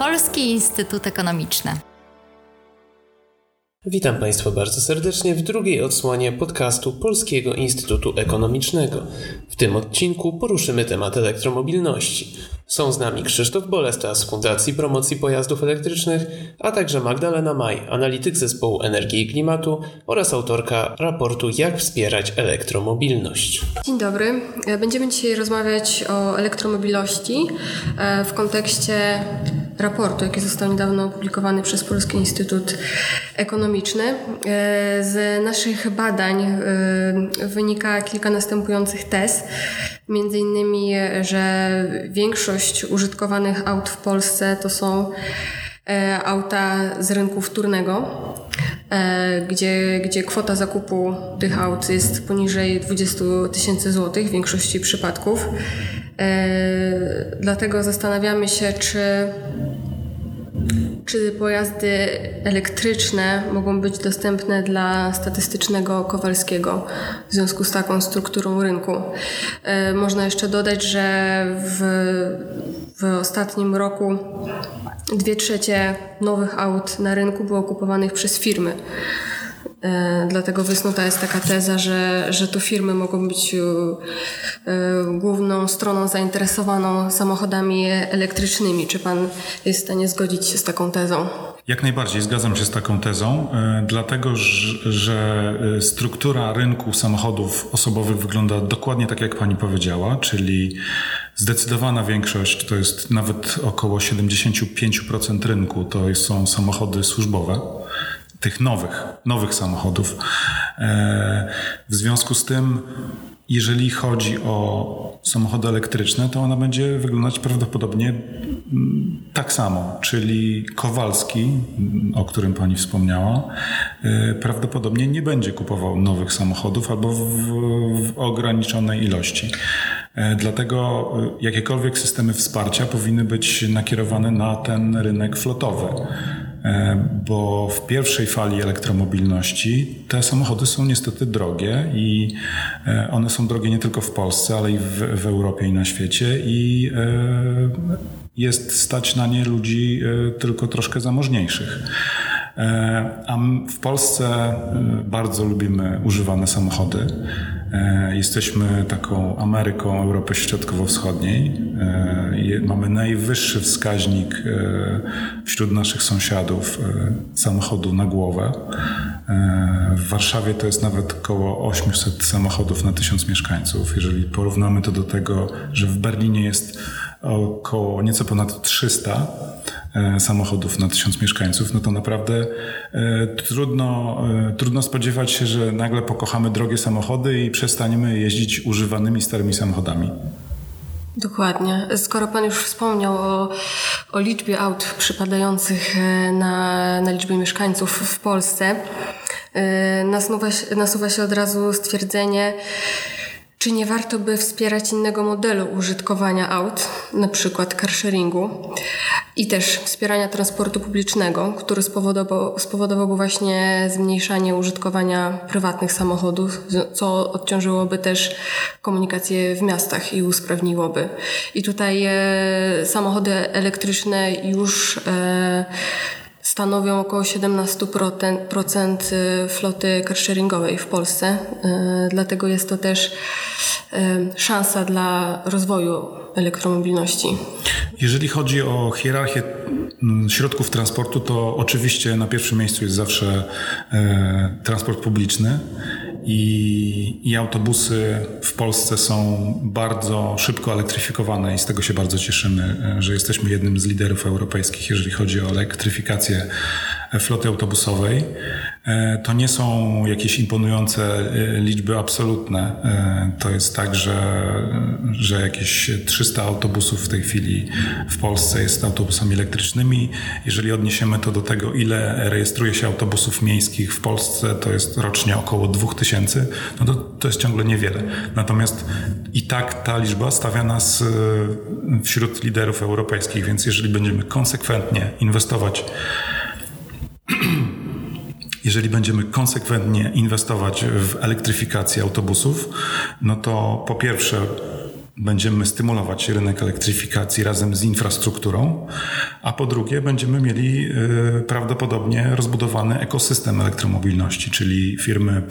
Polski Instytut Ekonomiczny. Witam Państwa bardzo serdecznie w drugiej odsłonie podcastu Polskiego Instytutu Ekonomicznego. W tym odcinku poruszymy temat elektromobilności. Są z nami Krzysztof Bolesta z Fundacji Promocji Pojazdów Elektrycznych, a także Magdalena Maj, analityk zespołu energii i klimatu oraz autorka raportu Jak wspierać elektromobilność. Dzień dobry. Będziemy dzisiaj rozmawiać o elektromobilności e, w kontekście raportu, jaki został niedawno opublikowany przez Polski Instytut Ekonomiczny. E, z naszych badań e, wynika kilka następujących tez. Między innymi, że większość użytkowanych aut w Polsce to są auta z rynku wtórnego, gdzie, gdzie kwota zakupu tych aut jest poniżej 20 tysięcy złotych w większości przypadków. Dlatego zastanawiamy się, czy czy pojazdy elektryczne mogą być dostępne dla statystycznego Kowalskiego w związku z taką strukturą rynku? E, można jeszcze dodać, że w, w ostatnim roku dwie trzecie nowych aut na rynku było kupowanych przez firmy. E, dlatego wysnuta jest taka teza, że, że to firmy mogą być e, główną stroną zainteresowaną samochodami elektrycznymi. Czy pan jest w stanie zgodzić się z taką tezą? Jak najbardziej zgadzam się z taką tezą, e, dlatego że struktura rynku samochodów osobowych wygląda dokładnie tak, jak pani powiedziała, czyli zdecydowana większość, to jest nawet około 75% rynku, to są samochody służbowe tych nowych, nowych samochodów. E, w związku z tym, jeżeli chodzi o samochody elektryczne, to ona będzie wyglądać prawdopodobnie mm, tak samo, czyli Kowalski, o którym pani wspomniała, e, prawdopodobnie nie będzie kupował nowych samochodów albo w, w ograniczonej ilości. E, dlatego jakiekolwiek systemy wsparcia powinny być nakierowane na ten rynek flotowy. E, bo w pierwszej fali elektromobilności te samochody są niestety drogie i e, one są drogie nie tylko w Polsce, ale i w, w Europie i na świecie i e, jest stać na nie ludzi tylko troszkę zamożniejszych. A w Polsce bardzo lubimy używane samochody. E, jesteśmy taką Ameryką Europy Środkowo-Wschodniej. E, mamy najwyższy wskaźnik e, wśród naszych sąsiadów samochodu na głowę. W Warszawie to jest nawet około 800 samochodów na 1000 mieszkańców. Jeżeli porównamy to do tego, że w Berlinie jest około nieco ponad 300 e, samochodów na tysiąc mieszkańców, no to naprawdę e, trudno, e, trudno spodziewać się, że nagle pokochamy drogie samochody i przestaniemy jeździć używanymi starymi samochodami. Dokładnie. Skoro Pan już wspomniał o, o liczbie aut przypadających na, na liczbę mieszkańców w Polsce, nasuwa nasuwa się od razu stwierdzenie, czy nie warto by wspierać innego modelu użytkowania aut, na przykład carsharingu i też wspierania transportu publicznego, który spowodował, spowodowałby właśnie zmniejszanie użytkowania prywatnych samochodów, co odciążyłoby też komunikację w miastach i usprawniłoby. I tutaj e, samochody elektryczne już e, stanowią około 17% y, floty carsharingowej w Polsce. Y, dlatego jest to też y, szansa dla rozwoju elektromobilności. Jeżeli chodzi o hierarchię mm, środków transportu, to oczywiście na pierwszym miejscu jest zawsze e, transport publiczny i, i autobusy w Polsce są bardzo szybko elektryfikowane i z tego się bardzo cieszymy, że jesteśmy jednym z liderów europejskich, jeżeli chodzi o elektryfikację floty autobusowej. E, to nie są jakieś imponujące e, liczby absolutne. E, to jest tak, że, że jakieś 300 autobusów w tej chwili w Polsce jest autobusami elektrycznymi. Jeżeli odniesiemy to do tego, ile rejestruje się autobusów miejskich w Polsce, to jest rocznie około 2000, no to, to jest ciągle niewiele. Natomiast i tak ta liczba stawia nas wśród liderów europejskich, więc jeżeli będziemy konsekwentnie inwestować jeżeli będziemy konsekwentnie inwestować w elektryfikację autobusów, no to po pierwsze będziemy stymulować rynek elektryfikacji razem z infrastrukturą, a po drugie będziemy mieli y, prawdopodobnie rozbudowany ekosystem elektromobilności, czyli firmy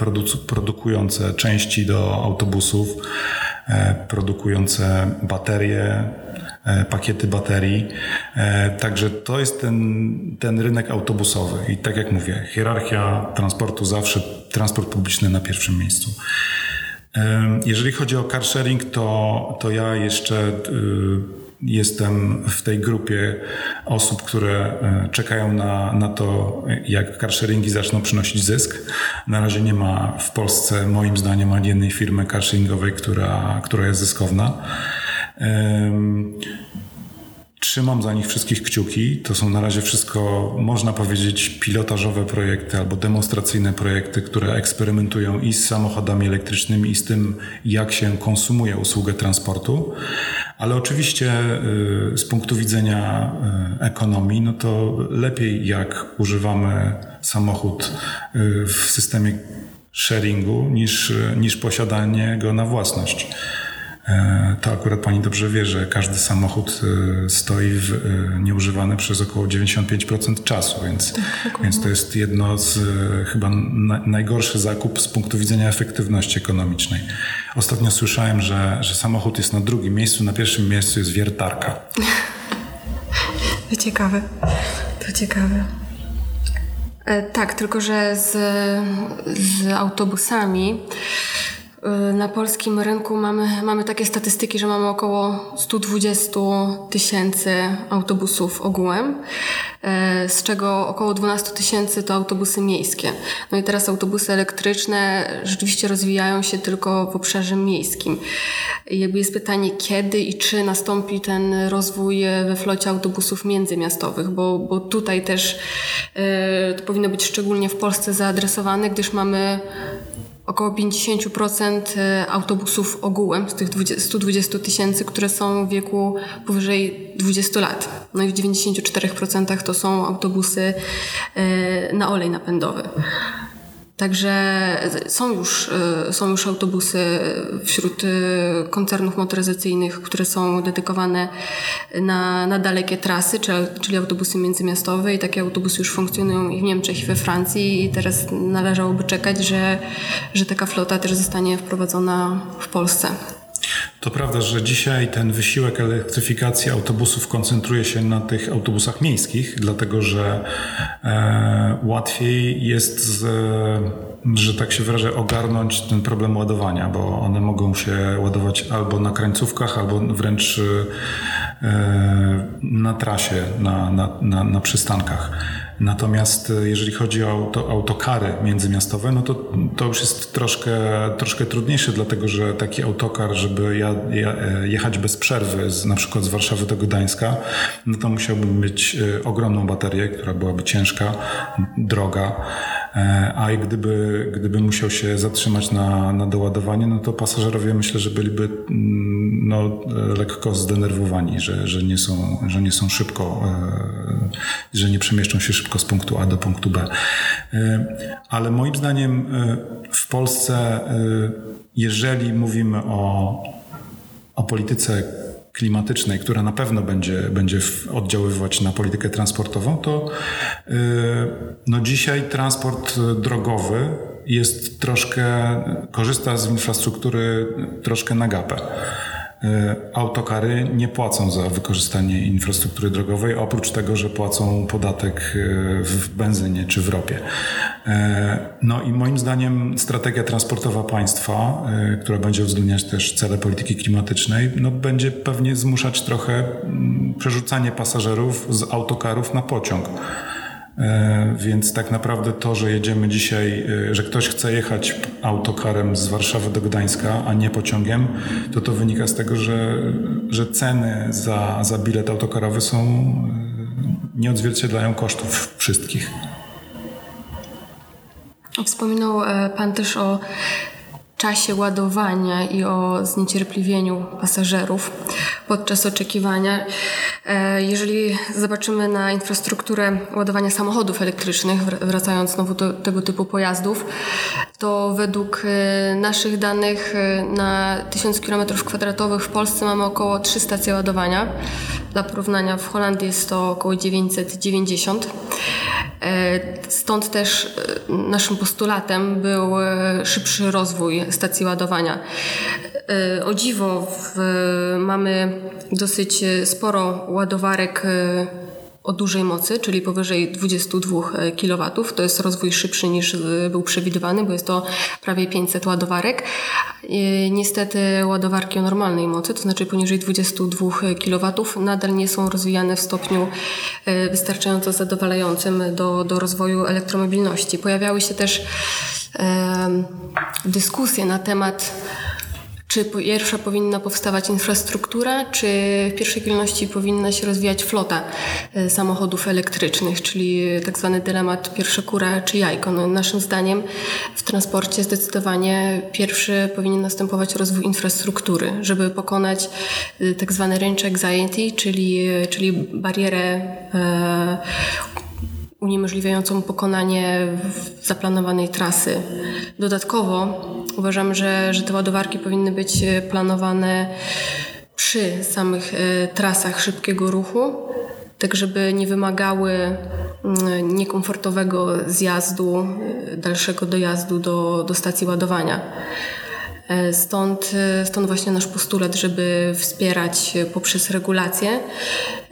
produkujące części do autobusów, e, produkujące baterie, pakiety baterii. E, Także to jest ten, ten rynek autobusowy. I tak jak mówię, hierarchia transportu zawsze transport publiczny na pierwszym miejscu. Em, Jeżeli chodzi o car sharing, to, to ja jeszcze jestem w tej grupie osób, które czekają na, na to, jak car sharingi zaczną przynosić zysk. Na razie nie ma w Polsce, moim zdaniem, ani jednej firmy car sharingowej, która, która jest zyskowna. Trzymam za nich wszystkich kciuki. To są na razie wszystko, można powiedzieć, pilotażowe projekty albo demonstracyjne projekty, które eksperymentują i z samochodami elektrycznymi, i z tym, jak się konsumuje usługę transportu. Ale oczywiście y, z punktu widzenia y, ekonomii, no to lepiej jak używamy samochód y, w systemie sharingu niż, niż posiadanie go na własność. E, To akurat pani dobrze wie, że każdy samochód e, stoi w, e, nieużywany przez około 95% czasu, więc, więc to jest jedno z chyba na, najgorszy zakup z punktu widzenia efektywności ekonomicznej. Ostatnio słyszałem, że, że samochód jest na drugim miejscu, na pierwszym miejscu jest wiertarka. To ciekawe. To ciekawe. E, tak, tylko że z, z autobusami na polskim rynku mamy, mamy takie statystyki, że mamy około 120 tysięcy autobusów ogółem, e, z czego około 12 tysięcy to autobusy miejskie. No i teraz autobusy elektryczne rzeczywiście rozwijają się tylko w obszarze miejskim. Jakby jest pytanie, kiedy i czy nastąpi ten rozwój we flocie autobusów międzymiastowych, bo, bo tutaj też to powinno być szczególnie w Polsce zaadresowane, gdyż mamy około 50% autobusów ogółem z tych 20 120 tysięcy, które są w wieku powyżej 20 lat. No i w 94% to są autobusy e, na olej napędowy. Także są już, e, są już autobusy wśród e, koncernów motoryzacyjnych, które są dedykowane na, na dalekie trasy, czyli, czyli autobusy międzymiastowe i takie autobusy już funkcjonują i w Niemczech i we Francji i teraz należałoby czekać, że, że taka flota też zostanie wprowadzona w Polsce. To prawda, że dzisiaj ten wysiłek elektryfikacji autobusów koncentruje się na tych autobusach miejskich, dlatego że e, łatwiej jest, z, że tak się wyrażę, ogarnąć ten problem ładowania, bo one mogą się ładować albo na krańcówkach, albo wręcz e, na trasie, na, na, na, na przystankach. Natomiast e, jeżeli chodzi o auto, autokary międzymiastowe, no to, to już jest troszkę, troszkę trudniejsze, dlatego że taki autokar, żeby ja, ja, e, jechać bez przerwy, z, na przykład z Warszawy do Gdańska, no to musiałbym mieć e, ogromną baterię, która byłaby ciężka, droga. E, A gdyby, gdyby musiał się zatrzymać na, na doładowanie, no to pasażerowie myślę, że byliby mm, no, lekko zdenerwowani, że, że, nie są, że nie są szybko, e, że nie przemieszczą się szybko z punktu A do punktu B. E, Ale moim zdaniem w Polsce, jeżeli mówimy o, o polityce klimatycznej, która na pewno będzie, będzie oddziaływać na politykę transportową, to yy, no dzisiaj transport y, drogowy jest troszkę, korzysta z infrastruktury troszkę na gapę. Yy, Autokary nie płacą za wykorzystanie infrastruktury drogowej, oprócz tego, że płacą podatek yy, w benzynie czy w ropie. Yy, No i moim zdaniem strategia transportowa państwa, która będzie uwzględniać też cele polityki klimatycznej, no będzie pewnie zmuszać trochę mm, przerzucanie pasażerów z autokarów na pociąg. E, Więc tak naprawdę to, że jedziemy dzisiaj, e, że ktoś chce jechać autokarem z Warszawy do Gdańska, a nie pociągiem, to to wynika z tego, że, że ceny za, za bilet autokarowy są, e, nie odzwierciedlają kosztów wszystkich. Wspominał Pan też o czasie ładowania i o zniecierpliwieniu pasażerów podczas oczekiwania. E, Jeżeli zobaczymy na infrastrukturę ładowania samochodów elektrycznych, wr- wracając znowu do tego typu pojazdów, to według e, naszych danych e, na 1000 km2 w Polsce mamy około 3 stacje ładowania. Dla porównania w Holandii jest to około 990. E, stąd też naszym postulatem był szybszy rozwój stacji ładowania. O dziwo w, mamy dosyć sporo ładowarek o dużej mocy, czyli powyżej 22 e, kW. To jest rozwój szybszy niż e, był przewidywany, bo jest to prawie 500 ładowarek. Niestety ładowarki o normalnej mocy, to znaczy poniżej 22 kW, nadal nie są rozwijane w stopniu e, wystarczająco zadowalającym do, do rozwoju elektromobilności. Pojawiały się też e, dyskusje na temat czy pierwsza powinna powstawać infrastruktura, czy w pierwszej kolejności powinna się rozwijać flota e, samochodów elektrycznych, czyli tak zwany dylemat pierwsza kura czy jajko. No, naszym zdaniem w transporcie zdecydowanie pierwszy powinien następować rozwój infrastruktury, żeby pokonać e, tak zwany range anxiety, czyli, czyli barierę e, uniemożliwiającą pokonanie zaplanowanej trasy. Dodatkowo uważam, że, że te ładowarki powinny być e, planowane przy samych e, trasach szybkiego ruchu, tak żeby nie wymagały mm, niekomfortowego zjazdu, e, dalszego dojazdu do, do stacji ładowania. E, stąd, e, stąd właśnie nasz postulat, żeby wspierać poprzez regulację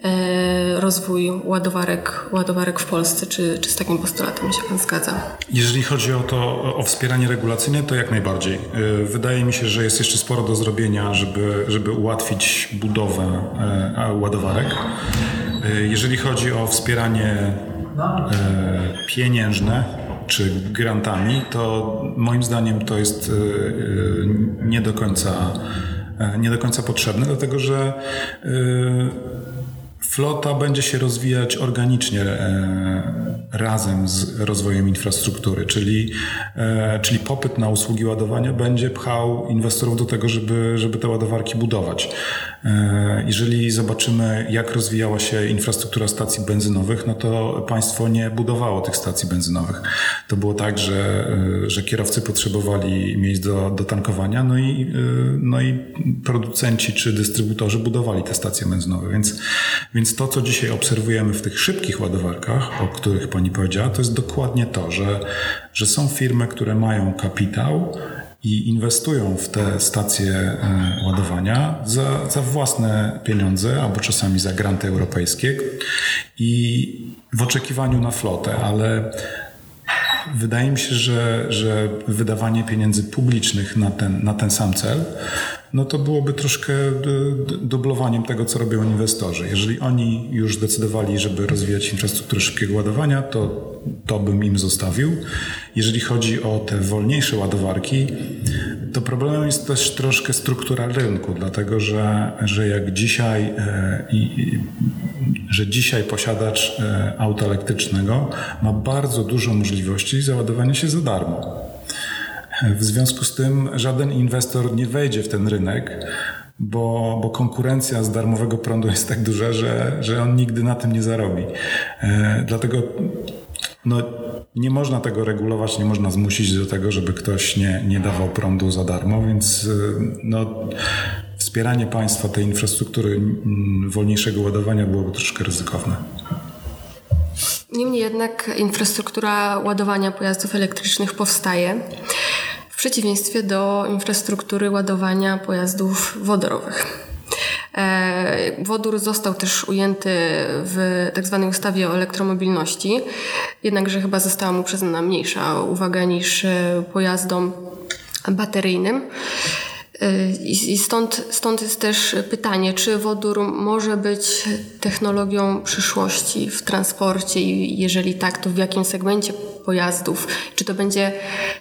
e, rozwój ładowarek, ładowarek w Polsce. Czy, czy z takim postulatem się Pan zgadza? Jeżeli chodzi o to, o wspieranie regulacyjne, to jak najbardziej. Wydaje mi się, że jest jeszcze sporo do zrobienia, żeby, żeby ułatwić budowę ładowarek. Jeżeli chodzi o wspieranie pieniężne, czy grantami, to moim zdaniem to jest e, e, nie do końca, e, nie do końca potrzebne, dlatego że flota będzie się rozwijać organicznie razem z rozwojem infrastruktury, czyli, czyli popyt na usługi ładowania będzie pchał inwestorów do tego, żeby, żeby te ładowarki budować. E, jeżeli zobaczymy, jak rozwijała się infrastruktura stacji benzynowych, no to państwo nie budowało tych stacji benzynowych. To było tak, że, e, że kierowcy potrzebowali miejsc do, do tankowania, no i, e, no i producenci czy dystrybutorzy budowali te stacje benzynowe. Więc, więc to, co dzisiaj obserwujemy w tych szybkich ładowarkach, o których pani powiedziała, to jest dokładnie to, że, że są firmy, które mają kapitał, i inwestują w te stacje e, ładowania za, za własne pieniądze albo czasami za granty europejskie i w oczekiwaniu na flotę, ale wydaje mi się, że, że wydawanie pieniędzy publicznych na ten, na ten sam cel no to byłoby troszkę dublowaniem tego, co robią inwestorzy. Jeżeli oni już zdecydowali, żeby rozwijać infrastrukturę szybkiego ładowania, to to bym im zostawił. Jeżeli chodzi o te wolniejsze ładowarki, to problemem jest też troszkę struktura rynku, dlatego że, że jak dzisiaj, e, że dzisiaj posiadacz e, auta elektrycznego ma bardzo dużo możliwości załadowania się za darmo. W związku z tym żaden inwestor nie wejdzie w ten rynek, bo, bo konkurencja z darmowego prądu jest tak duża, że, że on nigdy na tym nie zarobi. E, dlatego no, nie można tego regulować, nie można zmusić do tego, żeby ktoś nie, nie dawał prądu za darmo, więc e, no, wspieranie państwa tej infrastruktury mm, wolniejszego ładowania byłoby troszkę ryzykowne. Niemniej jednak infrastruktura ładowania pojazdów elektrycznych powstaje w przeciwieństwie do infrastruktury ładowania pojazdów wodorowych. E, wodór został też ujęty w tak zwanej ustawie o elektromobilności, jednakże chyba została mu przyznana mniejsza uwaga niż e, pojazdom bateryjnym. I stąd, stąd jest też pytanie, czy wodór może być technologią przyszłości w transporcie i jeżeli tak, to w jakim segmencie pojazdów? Czy to będzie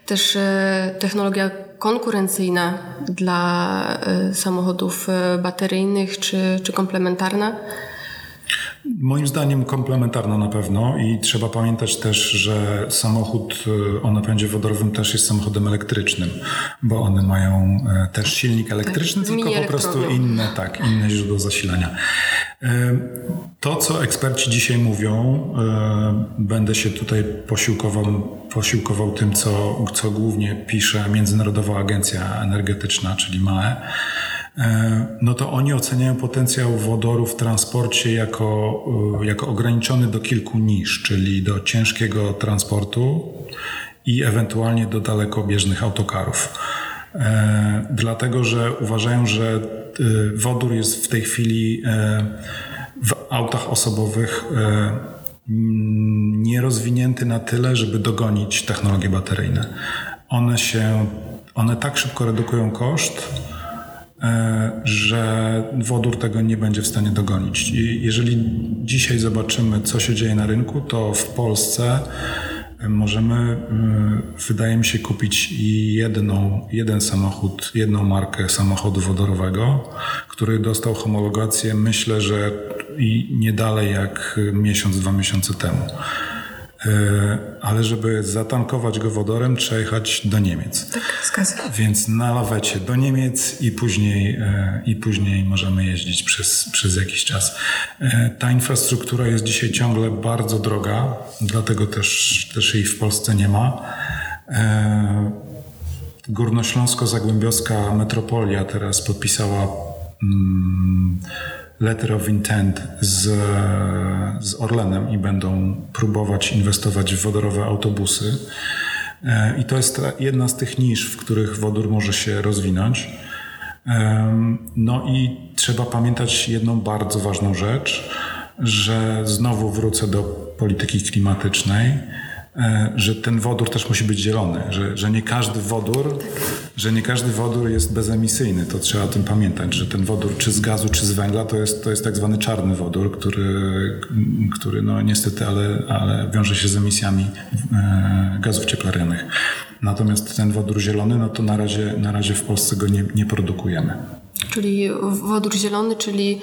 też e, technologia konkurencyjna dla e, samochodów bateryjnych, czy, czy komplementarna? Moim zdaniem komplementarna na pewno i trzeba pamiętać też, że samochód y, o napędzie wodorowym też jest samochodem elektrycznym, bo one mają e, też silnik elektryczny, tak, tylko po prostu inne, tak, inne źródło zasilania. To, co eksperci dzisiaj mówią, będę się tutaj posiłkował, posiłkował tym, co, co głównie pisze Międzynarodowa Agencja Energetyczna, czyli MAE E, no to oni oceniają potencjał wodoru w transporcie jako, e, jako ograniczony do kilku nisz, czyli do ciężkiego transportu i ewentualnie do dalekobieżnych autokarów. E, dlatego, że uważają, że wodór jest w tej chwili w autach osobowych nierozwinięty na tyle, żeby dogonić technologie bateryjne. One się, one tak szybko redukują koszt, E, że wodór tego nie będzie w stanie dogonić. I jeżeli dzisiaj zobaczymy, co się dzieje na rynku, to w Polsce e, możemy, e, wydaje mi się, kupić jedną, jeden samochód, jedną markę samochodu wodorowego, który dostał homologację, myślę, że i nie dalej jak miesiąc, dwa miesiące temu. E, ale żeby zatankować go wodorem, trzeba jechać do Niemiec. Tak, zgadza. Więc na lawecie do Niemiec i później, e, i później możemy jeździć przez, przez jakiś czas. E, ta infrastruktura jest dzisiaj ciągle bardzo droga, dlatego też, też jej w Polsce nie ma. Górnośląsko-Zagłębiowska metropolia teraz podpisała mm, letter of intent z, z Orlenem i będą próbować inwestować w wodorowe autobusy. E, I to jest jedna z tych nisz, w których wodór może się rozwinąć. No i trzeba pamiętać jedną bardzo ważną rzecz, że znowu wrócę do polityki klimatycznej że ten wodór też musi być zielony, że, że nie każdy wodór, że nie każdy wodór jest bezemisyjny. To trzeba o tym pamiętać, że ten wodór czy z gazu, czy z węgla to jest, to jest tak zwany czarny wodór, który, który no niestety, ale, ale wiąże się z emisjami e, gazów cieplarnianych. Natomiast ten wodór zielony, no to na razie, na razie w Polsce go nie, nie produkujemy. Czyli wodór zielony, czyli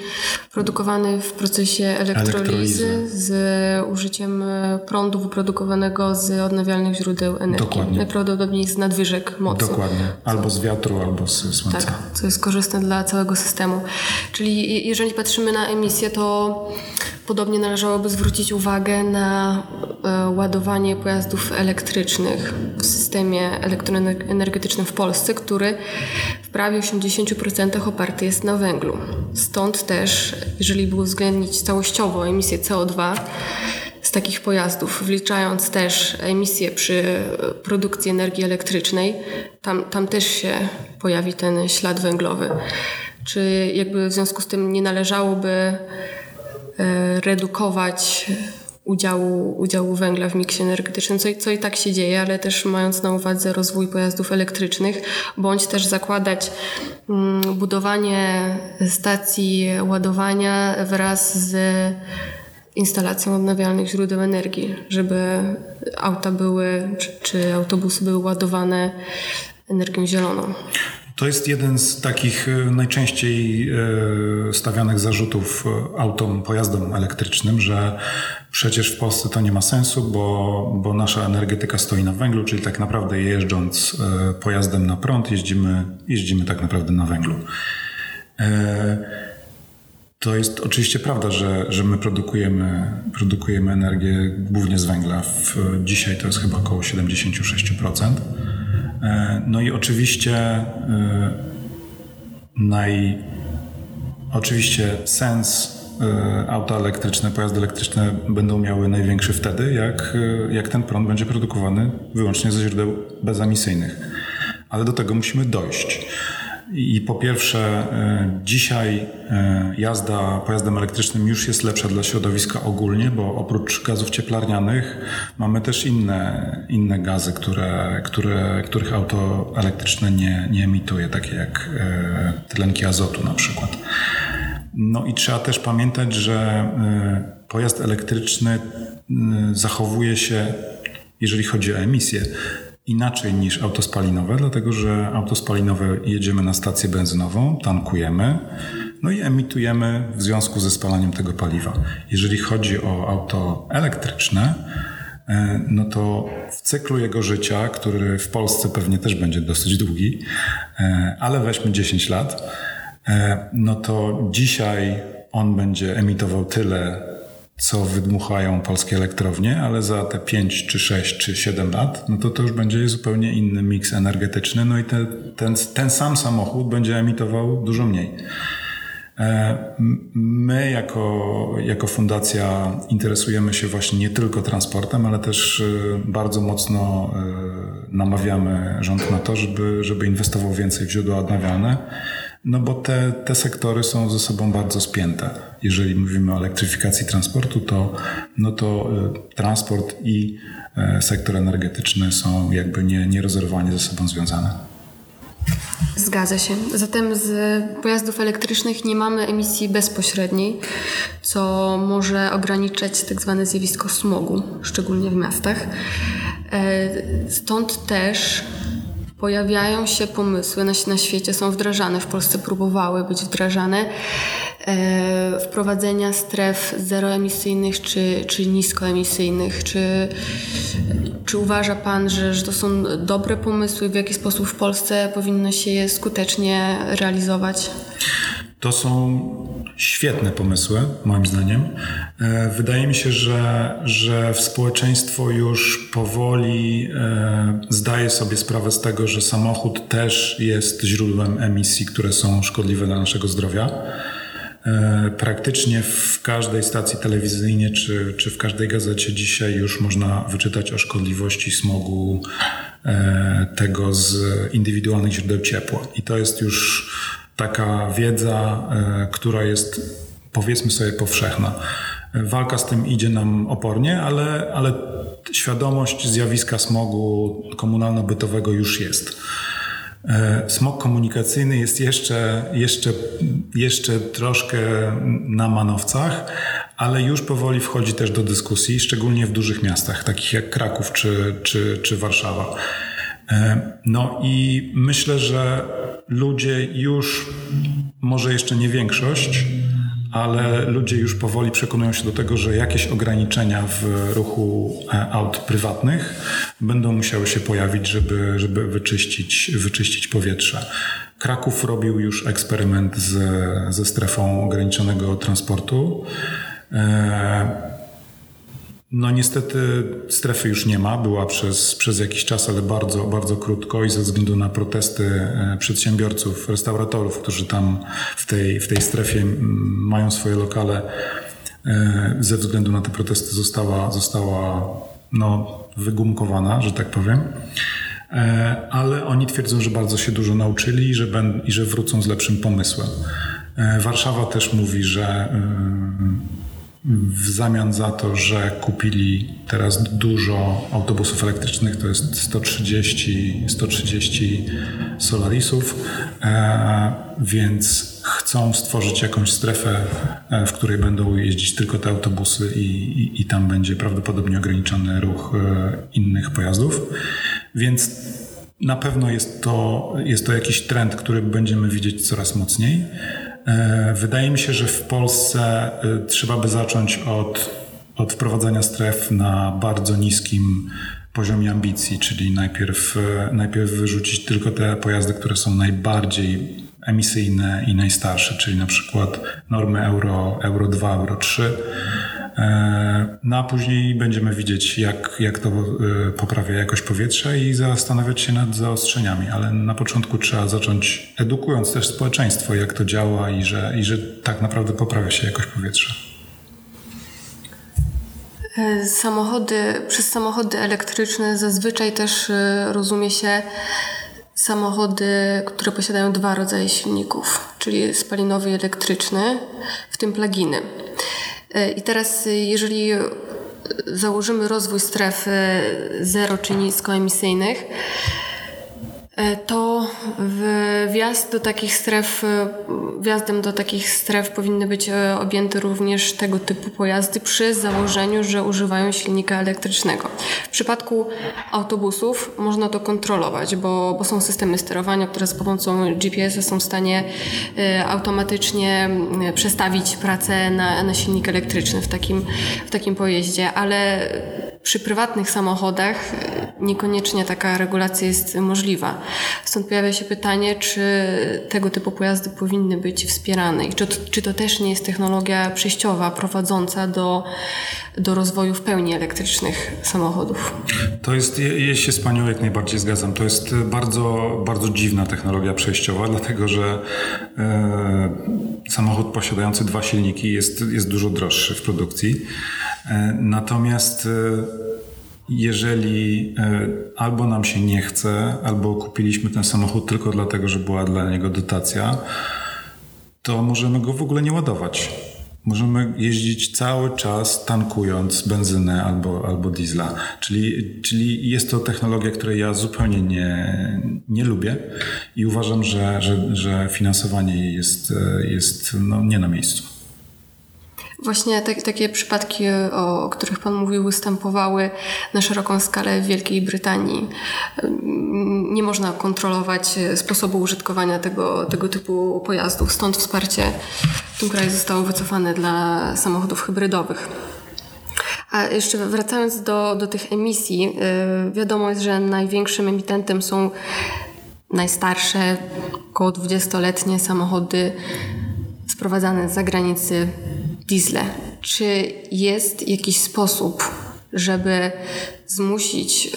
produkowany w procesie elektrolizy, elektrolizy. z użyciem prądu wyprodukowanego z odnawialnych źródeł energii. Dokładnie. Najprawdopodobniej z nadwyżek mocy. Dokładnie. Albo z wiatru, albo z słońca. Tak, co jest korzystne dla całego systemu. Czyli jeżeli patrzymy na emisję, to podobnie należałoby zwrócić uwagę na e, ładowanie pojazdów elektrycznych w systemie elektroenergetycznym w Polsce, który w prawie 80% oparty jest na węglu. Stąd też, jeżeli by uwzględnić całościowo emisję CO2 z takich pojazdów, wliczając też emisję przy produkcji energii elektrycznej, tam, tam też się pojawi ten ślad węglowy. Czy jakby w związku z tym nie należałoby e, redukować udziału, udziału węgla w miksie energetycznym, co, co i tak się dzieje, ale też mając na uwadze rozwój pojazdów elektrycznych, bądź też zakładać mm, budowanie stacji ładowania wraz z instalacją odnawialnych źródeł energii, żeby auta były, czy, czy autobusy były ładowane energią zieloną. To jest jeden z takich e, najczęściej e, stawianych zarzutów e, autom, pojazdom elektrycznym, że przecież w Polsce to nie ma sensu, bo, bo nasza energetyka stoi na węglu, czyli tak naprawdę jeżdżąc pojazdem na prąd jeździmy, jeździmy tak naprawdę na węglu. To jest oczywiście prawda, że, że my produkujemy, produkujemy energię głównie z węgla. W, dzisiaj to jest chyba około 76%. E, no i oczywiście e, naj, oczywiście sens e, auta elektryczne, pojazdy elektryczne będą miały największy wtedy, jak, jak ten prąd będzie produkowany wyłącznie ze źródeł bezemisyjnych. Ale do tego musimy dojść. I po pierwsze, e, dzisiaj e, jazda pojazdem elektrycznym już jest lepsza dla środowiska ogólnie, bo oprócz gazów cieplarnianych mamy też inne, inne gazy, które, które, których auto elektryczne nie, nie emituje, takie jak e, tlenki azotu na przykład. No i trzeba też pamiętać, że pojazd elektryczny zachowuje się, jeżeli chodzi o emisję, inaczej niż auto spalinowe, dlatego że auto spalinowe jedziemy na stację benzynową, tankujemy, no i emitujemy w związku ze spalaniem tego paliwa. Jeżeli chodzi o auto elektryczne, e, no to w cyklu jego życia, który w Polsce pewnie też będzie dosyć długi, e, ale weźmy 10 lat, e, no to dzisiaj on będzie emitował tyle, co wydmuchają polskie elektrownie, ale za te 5 czy 6 czy 7 lat, no to to już będzie zupełnie inny miks energetyczny, no i te, ten, ten sam samochód będzie emitował dużo mniej. E, my jako, jako fundacja interesujemy się właśnie nie tylko transportem, ale też e, bardzo mocno e, namawiamy rząd na to, żeby, żeby inwestował więcej w źródła odnawialne, no bo te, te sektory są ze sobą bardzo spięte. Jeżeli mówimy o elektryfikacji transportu, to, no to transport i sektor energetyczny są jakby nie, nierozerwanie ze sobą związane. Zgadza się. Zatem z pojazdów elektrycznych nie mamy emisji bezpośredniej, co może ograniczać tak zwane zjawisko smogu, szczególnie w miastach. E, stąd też pojawiają się pomysły, na, na świecie są wdrażane, w Polsce próbowały być wdrażane, e, wprowadzenia stref zeroemisyjnych czy, czy niskoemisyjnych. Czy, czy uważa Pan, że, że to są dobre pomysły? W jaki sposób w Polsce powinno się je skutecznie realizować? To są świetne pomysły, moim zdaniem. E, wydaje mi się, że, że społeczeństwo już powoli e, zdaje sobie sprawę z tego, że samochód też jest źródłem emisji, które są szkodliwe dla naszego zdrowia. E, praktycznie w każdej stacji telewizyjnej czy, czy w każdej gazecie dzisiaj już można wyczytać o szkodliwości smogu tego z indywidualnych źródeł ciepła. I to jest już taka wiedza, e, która jest powiedzmy sobie powszechna. Walka z tym idzie nam opornie, ale, ale świadomość zjawiska smogu komunalno-bytowego już jest. E, smog komunikacyjny jest jeszcze, jeszcze, jeszcze troszkę na manowcach, ale już powoli wchodzi też do dyskusji, szczególnie w dużych miastach, takich jak Kraków czy, czy, czy Warszawa. E, no i myślę, że ludzie już, może jeszcze nie większość, ale ludzie już powoli przekonują się do tego, że jakieś ograniczenia w ruchu e, aut prywatnych będą musiały się pojawić, żeby, żeby wyczyścić, wyczyścić powietrze. Kraków robił już eksperyment z, ze strefą ograniczonego transportu. E, no niestety strefy już nie ma, była przez, przez jakiś czas, ale bardzo, bardzo krótko i ze względu na protesty e, przedsiębiorców, restauratorów, którzy tam w tej, w tej strefie mają swoje lokale, e, ze względu na te protesty została, została no, wygumkowana, że tak powiem. E, ale oni twierdzą, że bardzo się dużo nauczyli i że, ben, i że wrócą z lepszym pomysłem. Warszawa też mówi, że w zamian za to, że kupili teraz dużo autobusów elektrycznych, to jest 130, 130 Solarisów, e, więc chcą stworzyć jakąś strefę, e, w której będą jeździć tylko te autobusy i, i, i tam będzie prawdopodobnie ograniczony ruch e, innych pojazdów. Więc na pewno jest to, jest to jakiś trend, który będziemy widzieć coraz mocniej. E, wydaje mi się, że w Polsce e, trzeba by zacząć od, od wprowadzenia stref na bardzo niskim poziomie ambicji, czyli najpierw, e, najpierw wyrzucić tylko te pojazdy, które są najbardziej emisyjne i najstarsze, czyli na przykład normy Euro, Euro 2, Euro 3 E, no a później będziemy widzieć, jak, jak to e, poprawia jakość powietrza i zastanawiać się nad zaostrzeniami, ale na początku trzeba zacząć edukując też społeczeństwo, jak to działa i że, i że tak naprawdę poprawia się jakość powietrza. E, samochody, przez samochody elektryczne zazwyczaj też rozumie się samochody, które posiadają dwa rodzaje silników, czyli spalinowy i elektryczny, w tym pluginy. I teraz, jeżeli założymy rozwój stref zero czy niskoemisyjnych, to wjazd do takich stref, e, wjazdem do takich stref powinny być e, objęte również tego typu pojazdy przy założeniu, że używają silnika elektrycznego. W przypadku autobusów można to kontrolować, bo, bo są systemy sterowania, które z pomocą GPS są w stanie automatycznie przestawić pracę na, na silnik elektryczny w takim, w takim pojeździe, ale przy prywatnych samochodach niekoniecznie taka regulacja jest możliwa. Stąd pojawia się pytanie, czy tego typu pojazdy powinny być wspierane i czy to, czy to też nie jest technologia przejściowa prowadząca do, do rozwoju w pełni elektrycznych samochodów. To jest, ja się z Panią jak najbardziej zgadzam, to jest bardzo, bardzo dziwna technologia przejściowa, dlatego że e, samochód posiadający dwa silniki jest, jest dużo droższy w produkcji. E, natomiast e, jeżeli e, albo nam się nie chce, albo kupiliśmy ten samochód tylko dlatego, że była dla niego dotacja, to możemy go w ogóle nie ładować. Możemy jeździć cały czas tankując benzynę albo, albo diesla. Czyli, czyli jest to technologia, której ja zupełnie nie, nie lubię i uważam, że, że, że finansowanie jest, jest no, nie na miejscu. Właśnie tak, takie przypadki, o, o, których Pan mówił, występowały na szeroką skalę w Wielkiej Brytanii. Nie można kontrolować sposobu użytkowania tego, tego typu pojazdów, stąd wsparcie w tym kraju zostało wycofane dla samochodów hybrydowych. A jeszcze wracając do, do tych emisji, yy, wiadomo jest, że największym emitentem są najstarsze, około 20-letnie samochody sprowadzane z zagranicy diesle. Czy jest jakiś sposób, żeby zmusić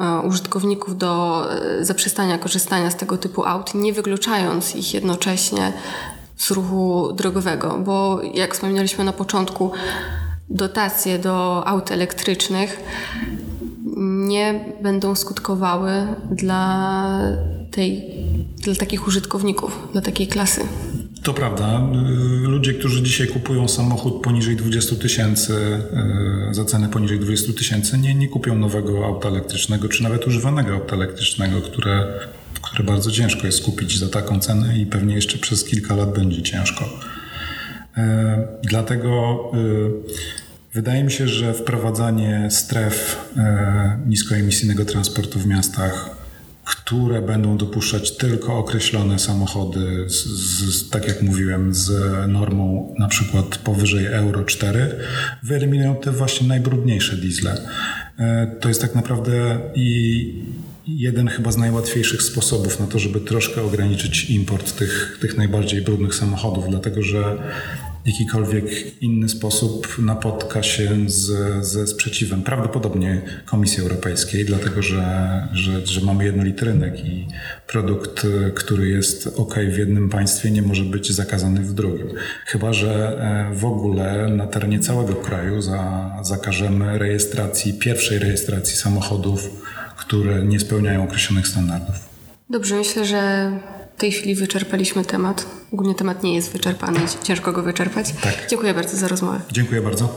e, użytkowników do e, zaprzestania korzystania z tego typu aut, nie wykluczając ich jednocześnie z ruchu drogowego? Bo jak wspomnieliśmy na początku, dotacje do aut elektrycznych nie będą skutkowały dla, tej, dla takich użytkowników, dla takiej klasy. To prawda. Y, ludzie, którzy dzisiaj kupują samochód poniżej 20 tysięcy, y, za cenę poniżej 20 tysięcy, nie, nie kupią nowego auta elektrycznego, czy nawet używanego auta elektrycznego, które, które bardzo ciężko jest kupić za taką cenę i pewnie jeszcze przez kilka lat będzie ciężko. Y, dlatego wydaje mi się, że wprowadzanie stref niskoemisyjnego transportu w miastach które będą dopuszczać tylko określone samochody, z, z, tak jak mówiłem, z normą na przykład powyżej Euro 4, wyeliminują te właśnie najbrudniejsze diesle. E, to jest tak naprawdę i jeden chyba z najłatwiejszych sposobów na to, żeby troszkę ograniczyć import tych, tych najbardziej brudnych samochodów, dlatego że jakikolwiek inny sposób napotka się z, ze sprzeciwem prawdopodobnie Komisji Europejskiej, dlatego że, że, że mamy jednolity rynek i produkt, który jest ok w jednym państwie, nie może być zakazany w drugim. Chyba, że e, w ogóle na terenie całego kraju za, zakażemy rejestracji, pierwszej rejestracji samochodów, które nie spełniają określonych standardów. Dobrze, myślę, że w tej chwili wyczerpaliśmy temat. Ogólnie temat nie jest wyczerpany, ciężko go wyczerpać. Tak. Dziękuję bardzo za rozmowę. Dziękuję bardzo.